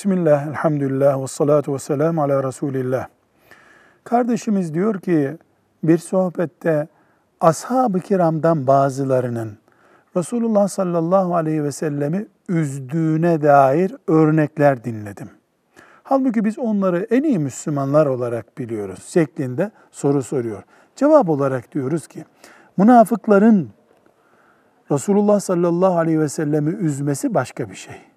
Bismillah, elhamdülillah ve salatu ve selamu ala Resulillah. Kardeşimiz diyor ki bir sohbette ashab-ı kiramdan bazılarının Resulullah sallallahu aleyhi ve sellemi üzdüğüne dair örnekler dinledim. Halbuki biz onları en iyi Müslümanlar olarak biliyoruz şeklinde soru soruyor. Cevap olarak diyoruz ki münafıkların Resulullah sallallahu aleyhi ve sellemi üzmesi başka bir şey.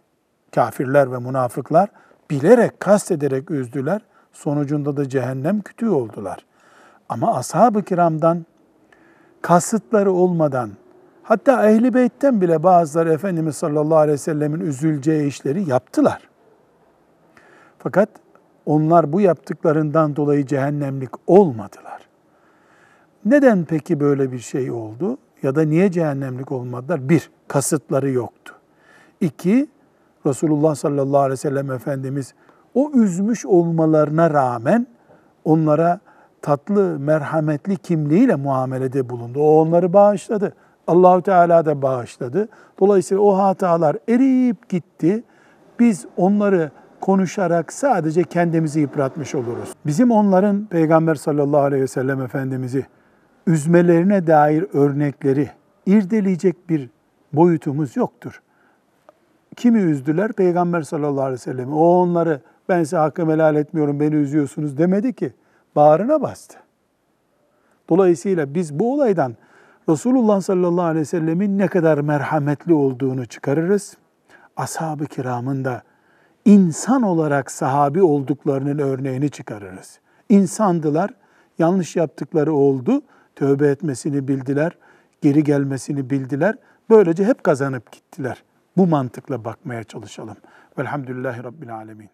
Kafirler ve münafıklar bilerek, kastederek üzdüler. Sonucunda da cehennem kütüğü oldular. Ama ashab-ı kiramdan kasıtları olmadan, hatta ehli beytten bile bazıları Efendimiz sallallahu aleyhi ve sellemin üzüleceği işleri yaptılar. Fakat onlar bu yaptıklarından dolayı cehennemlik olmadılar. Neden peki böyle bir şey oldu? Ya da niye cehennemlik olmadılar? Bir, kasıtları yoktu. İki, Resulullah sallallahu aleyhi ve sellem Efendimiz o üzmüş olmalarına rağmen onlara tatlı, merhametli kimliğiyle muamelede bulundu. O onları bağışladı. Allahu Teala da bağışladı. Dolayısıyla o hatalar eriyip gitti. Biz onları konuşarak sadece kendimizi yıpratmış oluruz. Bizim onların Peygamber sallallahu aleyhi ve sellem Efendimiz'i üzmelerine dair örnekleri irdeleyecek bir boyutumuz yoktur. Kimi üzdüler? Peygamber sallallahu aleyhi ve sellem. O onları ben size hakkımı helal etmiyorum, beni üzüyorsunuz demedi ki. Bağrına bastı. Dolayısıyla biz bu olaydan Resulullah sallallahu aleyhi ve sellemin ne kadar merhametli olduğunu çıkarırız. Ashab-ı kiramın da insan olarak sahabi olduklarının örneğini çıkarırız. İnsandılar, yanlış yaptıkları oldu, tövbe etmesini bildiler, geri gelmesini bildiler. Böylece hep kazanıp gittiler. Bu mantıkla bakmaya çalışalım. Velhamdülillahi Rabbil Alemin.